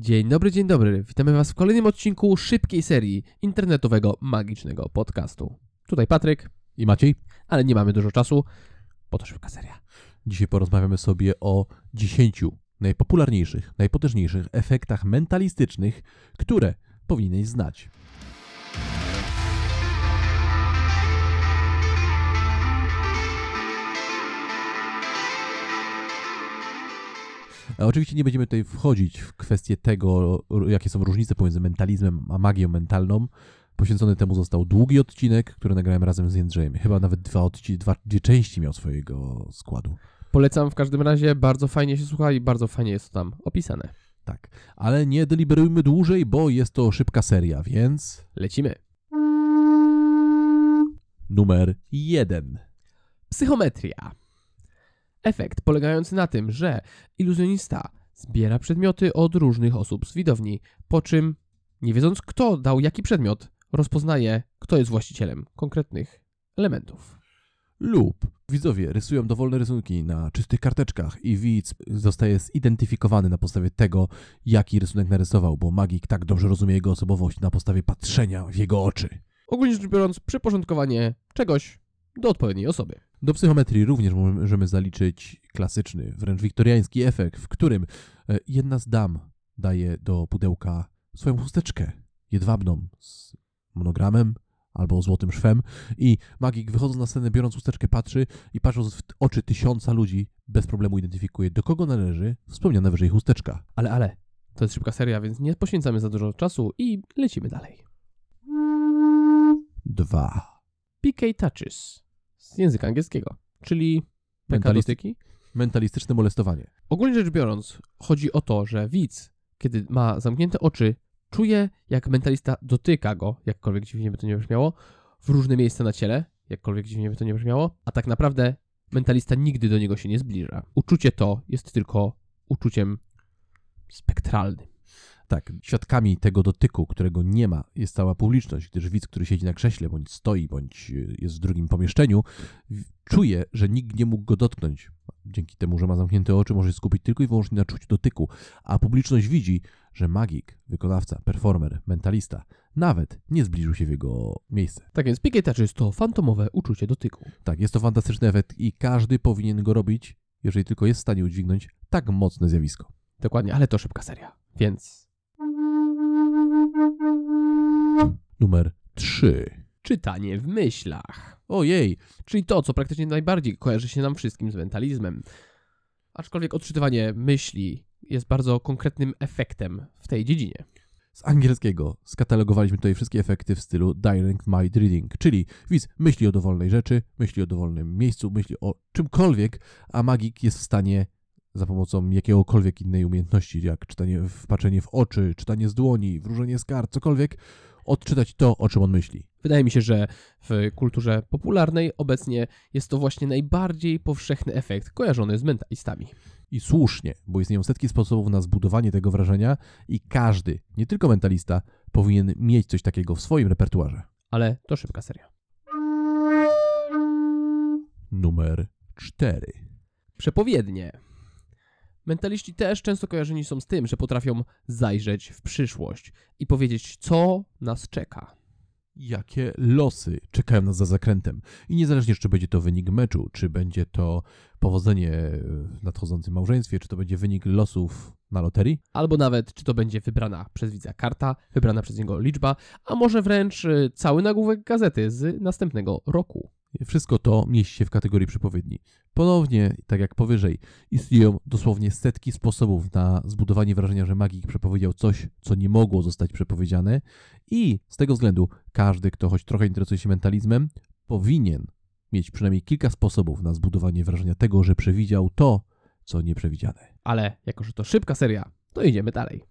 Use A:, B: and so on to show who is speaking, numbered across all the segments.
A: Dzień dobry, dzień dobry. Witamy Was w kolejnym odcinku szybkiej serii internetowego magicznego podcastu. Tutaj Patryk,
B: I Maciej,
A: ale nie mamy dużo czasu, bo to szybka seria.
B: dzisiaj porozmawiamy sobie o 10 najpopularniejszych, najpotężniejszych efektach mentalistycznych, które powinieneś znać. Oczywiście nie będziemy tutaj wchodzić w kwestię tego, jakie są różnice pomiędzy mentalizmem a magią mentalną. Poświęcony temu został długi odcinek, który nagrałem razem z Jędrzejem. Chyba nawet dwa odci- dwa, dwie części miał swojego składu.
A: Polecam w każdym razie, bardzo fajnie się słucha i bardzo fajnie jest to tam opisane.
B: Tak, ale nie deliberujmy dłużej, bo jest to szybka seria, więc
A: Lecimy.
B: numer jeden.
A: Psychometria. Efekt polegający na tym, że iluzjonista zbiera przedmioty od różnych osób z widowni, po czym, nie wiedząc kto dał jaki przedmiot, rozpoznaje, kto jest właścicielem konkretnych elementów.
B: Lub widzowie rysują dowolne rysunki na czystych karteczkach i widz zostaje zidentyfikowany na podstawie tego, jaki rysunek narysował, bo magik tak dobrze rozumie jego osobowość na podstawie patrzenia w jego oczy.
A: Ogólnie rzecz biorąc, przyporządkowanie czegoś do odpowiedniej osoby.
B: Do psychometrii również możemy zaliczyć klasyczny, wręcz wiktoriański efekt, w którym e, jedna z dam daje do pudełka swoją chusteczkę jedwabną z monogramem albo złotym szwem i magik wychodząc na scenę, biorąc chusteczkę, patrzy i patrząc w oczy tysiąca ludzi, bez problemu identyfikuje, do kogo należy wspomniana wyżej chusteczka.
A: Ale, ale, to jest szybka seria, więc nie poświęcamy za dużo czasu i lecimy dalej.
B: Dwa.
A: PK Touches z języka angielskiego, czyli PK
B: Mentalist-
A: dotyki.
B: Mentalistyczne molestowanie.
A: Ogólnie rzecz biorąc, chodzi o to, że widz, kiedy ma zamknięte oczy, czuje, jak mentalista dotyka go, jakkolwiek dziwnie by to nie brzmiało, w różne miejsca na ciele, jakkolwiek dziwnie by to nie brzmiało, a tak naprawdę mentalista nigdy do niego się nie zbliża. Uczucie to jest tylko uczuciem spektralnym.
B: Tak, świadkami tego dotyku, którego nie ma, jest cała publiczność, gdyż widz, który siedzi na krześle, bądź stoi, bądź y, jest w drugim pomieszczeniu, czuje, że nikt nie mógł go dotknąć. Dzięki temu, że ma zamknięte oczy, może się skupić tylko i wyłącznie na czuciu dotyku, a publiczność widzi, że magik, wykonawca, performer, mentalista nawet nie zbliżył się w jego miejsce.
A: Tak więc PK Touches to fantomowe uczucie dotyku.
B: Tak, jest to fantastyczny efekt i każdy powinien go robić, jeżeli tylko jest w stanie udźwignąć tak mocne zjawisko.
A: Dokładnie, ale to szybka seria. Więc
B: Numer 3.
A: czytanie w myślach.
B: Ojej,
A: Czyli to, co praktycznie najbardziej kojarzy się nam wszystkim z mentalizmem. Aczkolwiek odczytywanie myśli jest bardzo konkretnym efektem w tej dziedzinie.
B: Z angielskiego skatalogowaliśmy tutaj wszystkie efekty w stylu Direct Mind Reading, czyli widz myśli o dowolnej rzeczy, myśli o dowolnym miejscu, myśli o czymkolwiek, a magik jest w stanie za pomocą jakiegokolwiek innej umiejętności, jak czytanie, wpatrzenie w oczy, czytanie z dłoni, wróżenie z kart, cokolwiek, odczytać to, o czym on myśli.
A: Wydaje mi się, że w kulturze popularnej obecnie jest to właśnie najbardziej powszechny efekt kojarzony z mentalistami.
B: I słusznie, bo istnieją setki sposobów na zbudowanie tego wrażenia i każdy, nie tylko mentalista, powinien mieć coś takiego w swoim repertuarze.
A: Ale to szybka seria.
B: Numer 4.
A: Przepowiednie. Mentaliści też często kojarzeni są z tym, że potrafią zajrzeć w przyszłość i powiedzieć, co nas czeka.
B: jakie losy czekają nas za zakrętem. I niezależnie, czy będzie to wynik meczu, czy będzie to powodzenie w nadchodzącym małżeństwie, czy to będzie wynik losów na loterii,
A: Albo nawet, czy to będzie wybrana przez widza karta, wybrana przez niego liczba, a może wręcz y, cały nagłówek gazety z następnego roku.
B: Wszystko to mieści się w kategorii przepowiedni. Ponownie, tak jak powyżej, istnieją dosłownie setki sposobów na zbudowanie wrażenia, że magik przepowiedział coś, co nie mogło zostać przepowiedziane i z tego względu każdy, kto choć trochę interesuje się mentalizmem, powinien mieć przynajmniej kilka sposobów na zbudowanie wrażenia tego, że przewidział to, co nieprzewidziane.
A: Ale jako, że to szybka seria, to idziemy dalej.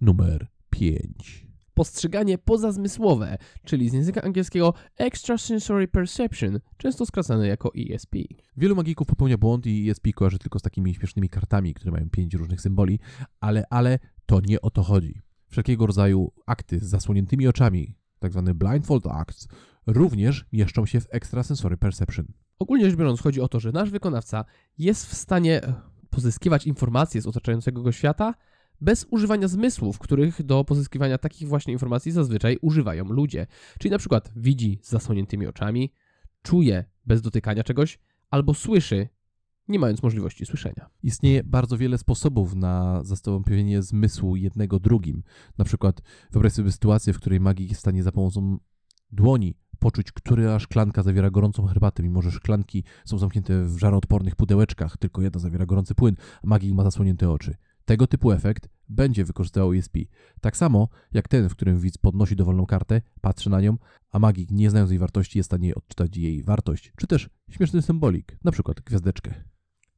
B: Numer 5.
A: Postrzeganie pozazmysłowe, czyli z języka angielskiego Extrasensory Perception, często skracane jako ESP.
B: Wielu magików popełnia błąd i ESP kojarzy tylko z takimi śmiesznymi kartami, które mają pięć różnych symboli, ale, ale to nie o to chodzi. Wszelkiego rodzaju akty z zasłoniętymi oczami, tak zwane blindfold acts, również mieszczą się w extrasensory perception.
A: Ogólnie rzecz biorąc, chodzi o to, że nasz wykonawca jest w stanie pozyskiwać informacje z otaczającego go świata bez używania zmysłów, których do pozyskiwania takich właśnie informacji zazwyczaj używają ludzie. Czyli na przykład widzi z zasłoniętymi oczami, czuje bez dotykania czegoś, albo słyszy, nie mając możliwości słyszenia.
B: Istnieje bardzo wiele sposobów na zastąpienie zmysłu jednego drugim. Na przykład wyobraź sobie sytuację, w której magik jest w stanie za pomocą dłoni poczuć, która szklanka zawiera gorącą herbatę, mimo że szklanki są zamknięte w żaroodpornych pudełeczkach, tylko jedna zawiera gorący płyn, a magik ma zasłonięte oczy. Tego typu efekt będzie wykorzystywał ESP. Tak samo jak ten, w którym widz podnosi dowolną kartę, patrzy na nią, a magik, nie znając jej wartości, jest w stanie odczytać jej wartość, czy też śmieszny symbolik, na przykład gwiazdeczkę.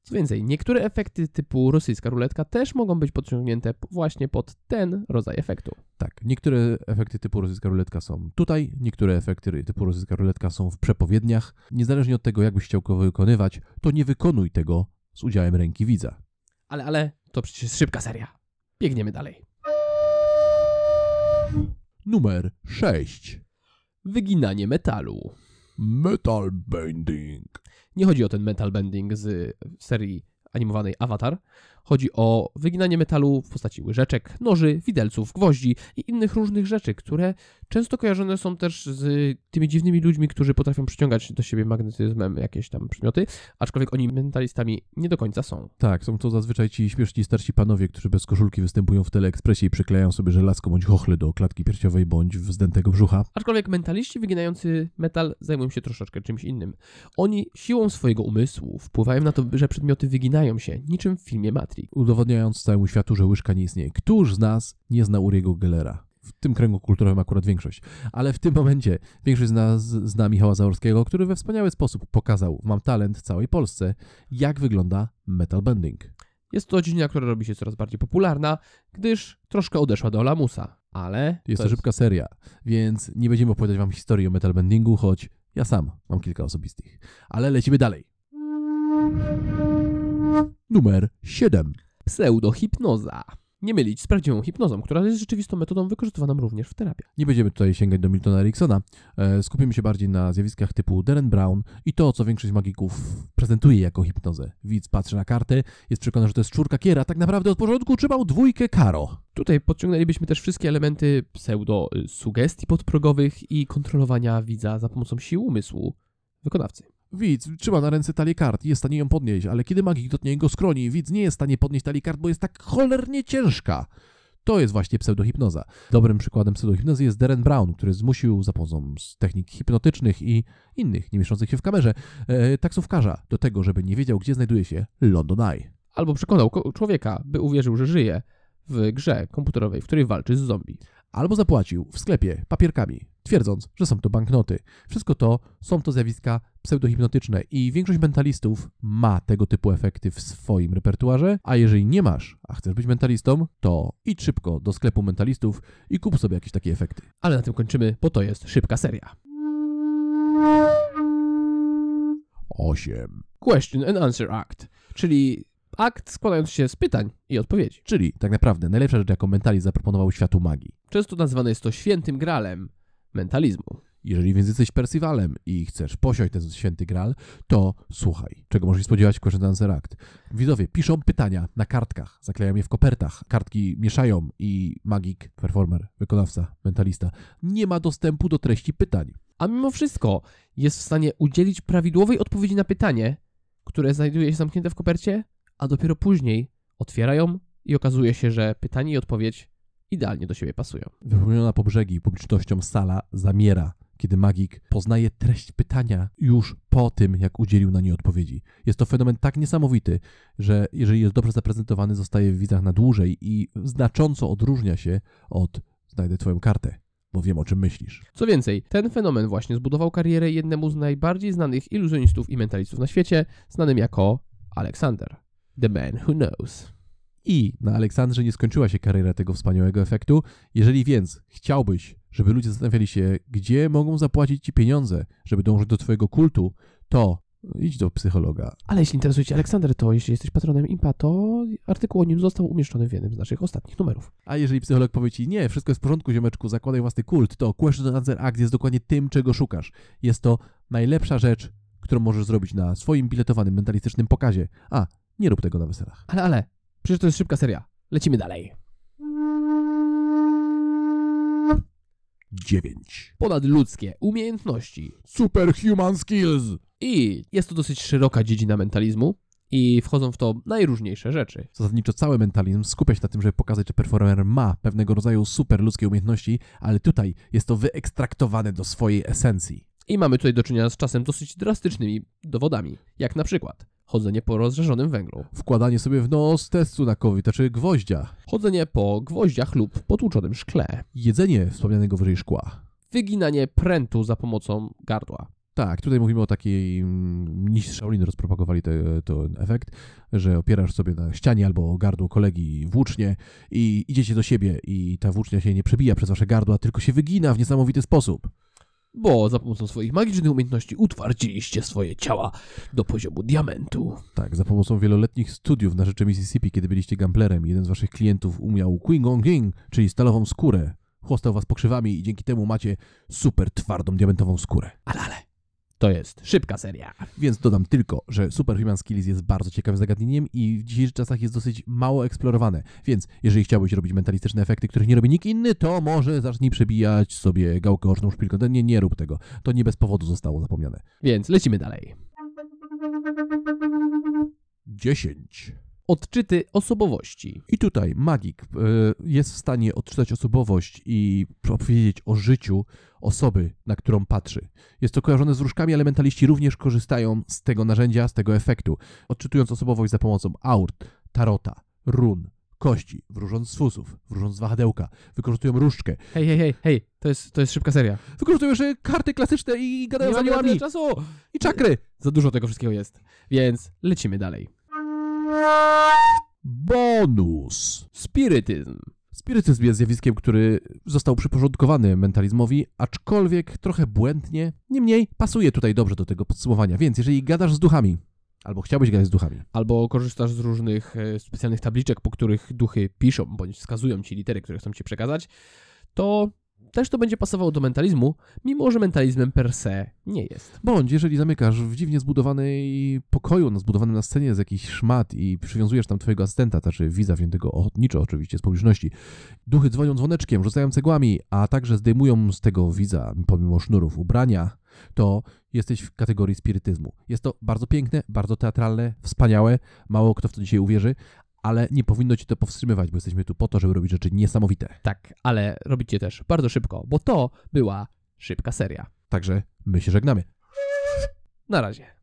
A: Co więcej, niektóre efekty typu rosyjska ruletka też mogą być podciągnięte właśnie pod ten rodzaj efektu.
B: Tak, niektóre efekty typu rosyjska ruletka są tutaj, niektóre efekty typu rosyjska ruletka są w przepowiedniach. Niezależnie od tego, jak byś chciał go wykonywać, to nie wykonuj tego z udziałem ręki widza.
A: Ale, ale, to przecież szybka seria. Biegniemy dalej.
B: Numer 6.
A: Wyginanie metalu.
B: Metal Bending.
A: Nie chodzi o ten metal bending z serii animowanej Avatar. Chodzi o wyginanie metalu w postaci łyżeczek, noży, widelców, gwoździ i innych różnych rzeczy, które często kojarzone są też z tymi dziwnymi ludźmi, którzy potrafią przyciągać do siebie magnetyzmem jakieś tam przedmioty, aczkolwiek oni mentalistami nie do końca są.
B: Tak, są to zazwyczaj ci śmieszni starsi panowie, którzy bez koszulki występują w teleekspresie i przyklejają sobie żelazko bądź chochle do klatki piersiowej bądź wzdętego brzucha.
A: Aczkolwiek mentaliści wyginający metal zajmują się troszeczkę czymś innym. Oni siłą swojego umysłu wpływają na to, że przedmioty wyginają się, niczym w filmie Matrix.
B: Udowodniając całemu światu, że łyżka nie istnieje. Któż z nas nie zna Uriego Gellera? W tym kręgu kulturowym akurat większość. Ale w tym momencie większość z nas zna Michała Zaorskiego, który we wspaniały sposób pokazał, mam talent całej Polsce, jak wygląda metal bending.
A: Jest to dziedzina, która robi się coraz bardziej popularna, gdyż troszkę odeszła do lamusa. Ale.
B: Jest to, szybka seria, więc nie będziemy opowiadać wam historii o metal bendingu, choć ja sam mam kilka osobistych. Ale lecimy dalej. Numer 7.
A: Pseudohipnoza. Nie mylić z prawdziwą hipnozą, która jest rzeczywistą metodą wykorzystywaną również w terapii.
B: Nie będziemy tutaj sięgać do Miltona Ericksona. E, skupimy się bardziej na zjawiskach typu Darren Brown i to, co większość magików prezentuje jako hipnozę. Widz patrzy na kartę, jest przekonany, że to jest czwórka kiera, tak naprawdę od porządku trzymał dwójkę karo.
A: Tutaj podciągnęlibyśmy też wszystkie elementy pseudo-sugestii podprogowych i kontrolowania widza za pomocą sił umysłu wykonawcy.
B: Widz trzyma na ręce talię kart i jest w stanie ją podnieść, ale kiedy magik dotknie jego skroni, widz nie jest w stanie podnieść talii kart, bo jest tak cholernie ciężka. To jest właśnie pseudohipnoza. Dobrym przykładem pseudohipnozy jest Darren Brown, który zmusił za pomocą technik hipnotycznych i innych, nie mieszczących się w kamerze, e, taksówkarza do tego, żeby nie wiedział, gdzie znajduje się London Eye.
A: Albo przekonał człowieka, by uwierzył, że żyje w grze komputerowej, w której walczy z zombie
B: albo zapłacił w sklepie papierkami, twierdząc, że są to banknoty. Wszystko to są to zjawiska pseudohipnotyczne i większość mentalistów ma tego typu efekty w swoim repertuarze, a jeżeli nie masz, a chcesz być mentalistą, to idź szybko do sklepu mentalistów i kup sobie jakieś takie efekty.
A: Ale na tym kończymy, bo to jest szybka seria.
B: 8.
A: Question and Answer Act, czyli akt składający się z pytań i odpowiedzi.
B: Czyli tak naprawdę najlepsza rzecz, jaką mentalizm zaproponował światu magii.
A: Często nazywane jest to świętym gralem mentalizmu.
B: Jeżeli więc jesteś Percivalem i chcesz posiąść ten święty gral, to słuchaj, czego możesz spodziewać w Question Answer Act. Widzowie piszą pytania na kartkach, zaklejają je w kopertach, kartki mieszają i magik, performer, wykonawca, mentalista nie ma dostępu do treści pytań.
A: A mimo wszystko jest w stanie udzielić prawidłowej odpowiedzi na pytanie, które znajduje się zamknięte w kopercie, a dopiero później otwierają i okazuje się, że pytanie i odpowiedź idealnie do siebie pasują.
B: Wypełniona po brzegi publicznością sala zamiera, kiedy magik poznaje treść pytania już po tym, jak udzielił na nie odpowiedzi. Jest to fenomen tak niesamowity, że jeżeli jest dobrze zaprezentowany, zostaje w widzach na dłużej i znacząco odróżnia się od znajdę twoją kartę bo wiem o czym myślisz.
A: Co więcej, ten fenomen właśnie zbudował karierę jednemu z najbardziej znanych iluzjonistów i mentalistów na świecie, znanym jako Aleksander. The Man Who Knows.
B: I na Aleksandrze nie skończyła się kariera tego wspaniałego efektu. Jeżeli więc chciałbyś, żeby ludzie zastanawiali się, gdzie mogą zapłacić ci pieniądze, żeby dążyć do twojego kultu, to idź do psychologa.
A: Ale jeśli interesuje cię Aleksander, to jeśli jesteś patronem IMPA, to artykuł o nim został umieszczony w jednym z naszych ostatnich numerów.
B: A jeżeli psycholog powie ci, nie, wszystko jest w porządku, ziomeczku, zakładaj własny kult, to Question Answer Act jest dokładnie tym, czego szukasz. Jest to najlepsza rzecz, którą możesz zrobić na swoim biletowanym mentalistycznym pokazie. A, Nie rób tego na weselach.
A: Ale, ale, przecież to jest szybka seria. Lecimy dalej.
B: 9.
A: Ponadludzkie umiejętności.
B: Superhuman skills.
A: I jest to dosyć szeroka dziedzina mentalizmu i wchodzą w to najróżniejsze rzeczy.
B: Zasadniczo cały mentalizm skupia się na tym, żeby pokazać, że performer ma pewnego rodzaju superludzkie umiejętności, ale tutaj jest to wyekstraktowane do swojej esencji.
A: I mamy tutaj do czynienia z czasem dosyć drastycznymi dowodami, jak na przykład chodzenie po rozżarzonym węglu,
B: Wkładanie sobie w nos testu na COVID, czy gwoździa,
A: chodzenie po gwoździach lub potłuczonym szkle,
B: jedzenie wspomnianego wyżej szkła.
A: wyginanie prętu za pomocą gardła.
B: Tak, tutaj mówimy o takiej, mm, niż Shaolin rozpropagowali te, ten efekt, że opierasz sobie na ścianie albo gardło kolegi włócznie i idziecie do siebie i ta włócznia się nie przebija przez wasze gardła, tylko się wygina w niesamowity sposób.
A: Bo za pomocą swoich magicznych umiejętności utwardziliście swoje ciała do poziomu diamentu.
B: Tak, za pomocą wieloletnich studiów na rzeczy Mississippi, kiedy byliście gamblerem, jeden z waszych klientów umiał Queen Gong King, czyli stalową skórę. Chłostał was pokrzywami i dzięki temu macie super twardą diamentową skórę.
A: Ale, ale. To jest szybka seria.
B: Więc dodam tylko, że Superhuman Skills jest bardzo ciekawym zagadnieniem i w dzisiejszych czasach jest dosyć mało eksplorowane. Więc jeżeli chciałbyś robić mentalistyczne efekty, których nie robi nikt inny, to może zacznij przebijać sobie gałkę oczną szpilką. Nie, nie rób tego. To nie bez powodu zostało zapomniane.
A: Więc lecimy dalej.
B: 10.
A: Odczyty osobowości.
B: I tutaj magik e, jest w stanie odczytać osobowość i opowiedzieć o życiu osoby, na którą patrzy. Jest to kojarzone z wróżkami, ale mentaliści również korzystają z tego narzędzia, z tego efektu, odczytując osobowość za pomocą aurt, tarota, run, kości, wróżąc z fusów, wróżąc z wahadełka, wykorzystują różdżkę,
A: Hej, hej, hej, hej. To jest, to jest szybka seria.
B: wykorzystują jeszcze karty klasyczne i gadają
A: Nie
B: z aniołami
A: czasu.
B: i czakry.
A: Za dużo tego wszystkiego jest. Więc lecimy dalej.
B: Bonus.
A: Spirytyzm.
B: Spirytyzm jest zjawiskiem, który został przyporządkowany mentalizmowi, aczkolwiek trochę błędnie. Niemniej pasuje tutaj dobrze do tego podsumowania. Więc jeżeli gadasz z duchami, albo chciałbyś gadać z duchami,
A: Albo korzystasz z różnych e, specjalnych tabliczek, po których duchy piszą bądź wskazują ci litery, które chcą ci przekazać, to też to będzie pasowało do mentalizmu, mimo że mentalizmem per se nie jest.
B: bądź jeżeli zamykasz w dziwnie zbudowanej pokoju, no, zbudowanym na scenie z jakiś szmat i przywiązujesz tam twojego asystenta, znaczy widza wziętego ochotniczo oczywiście z publiczności, duchy dzwonią dzwoneczkiem, rzucają cegłami, a także zdejmują z tego widza, pomimo sznurów, ubrania, to jesteś w kategorii spirytyzmu. Jest to bardzo piękne, bardzo teatralne, wspaniałe, mało kto w to dzisiaj uwierzy, ale nie powinno ci to powstrzymywać, bo jesteśmy tu po to, żeby robić rzeczy niesamowite.
A: Tak, ale robicie też bardzo szybko, bo to była szybka seria.
B: Także my się żegnamy.
A: Na razie.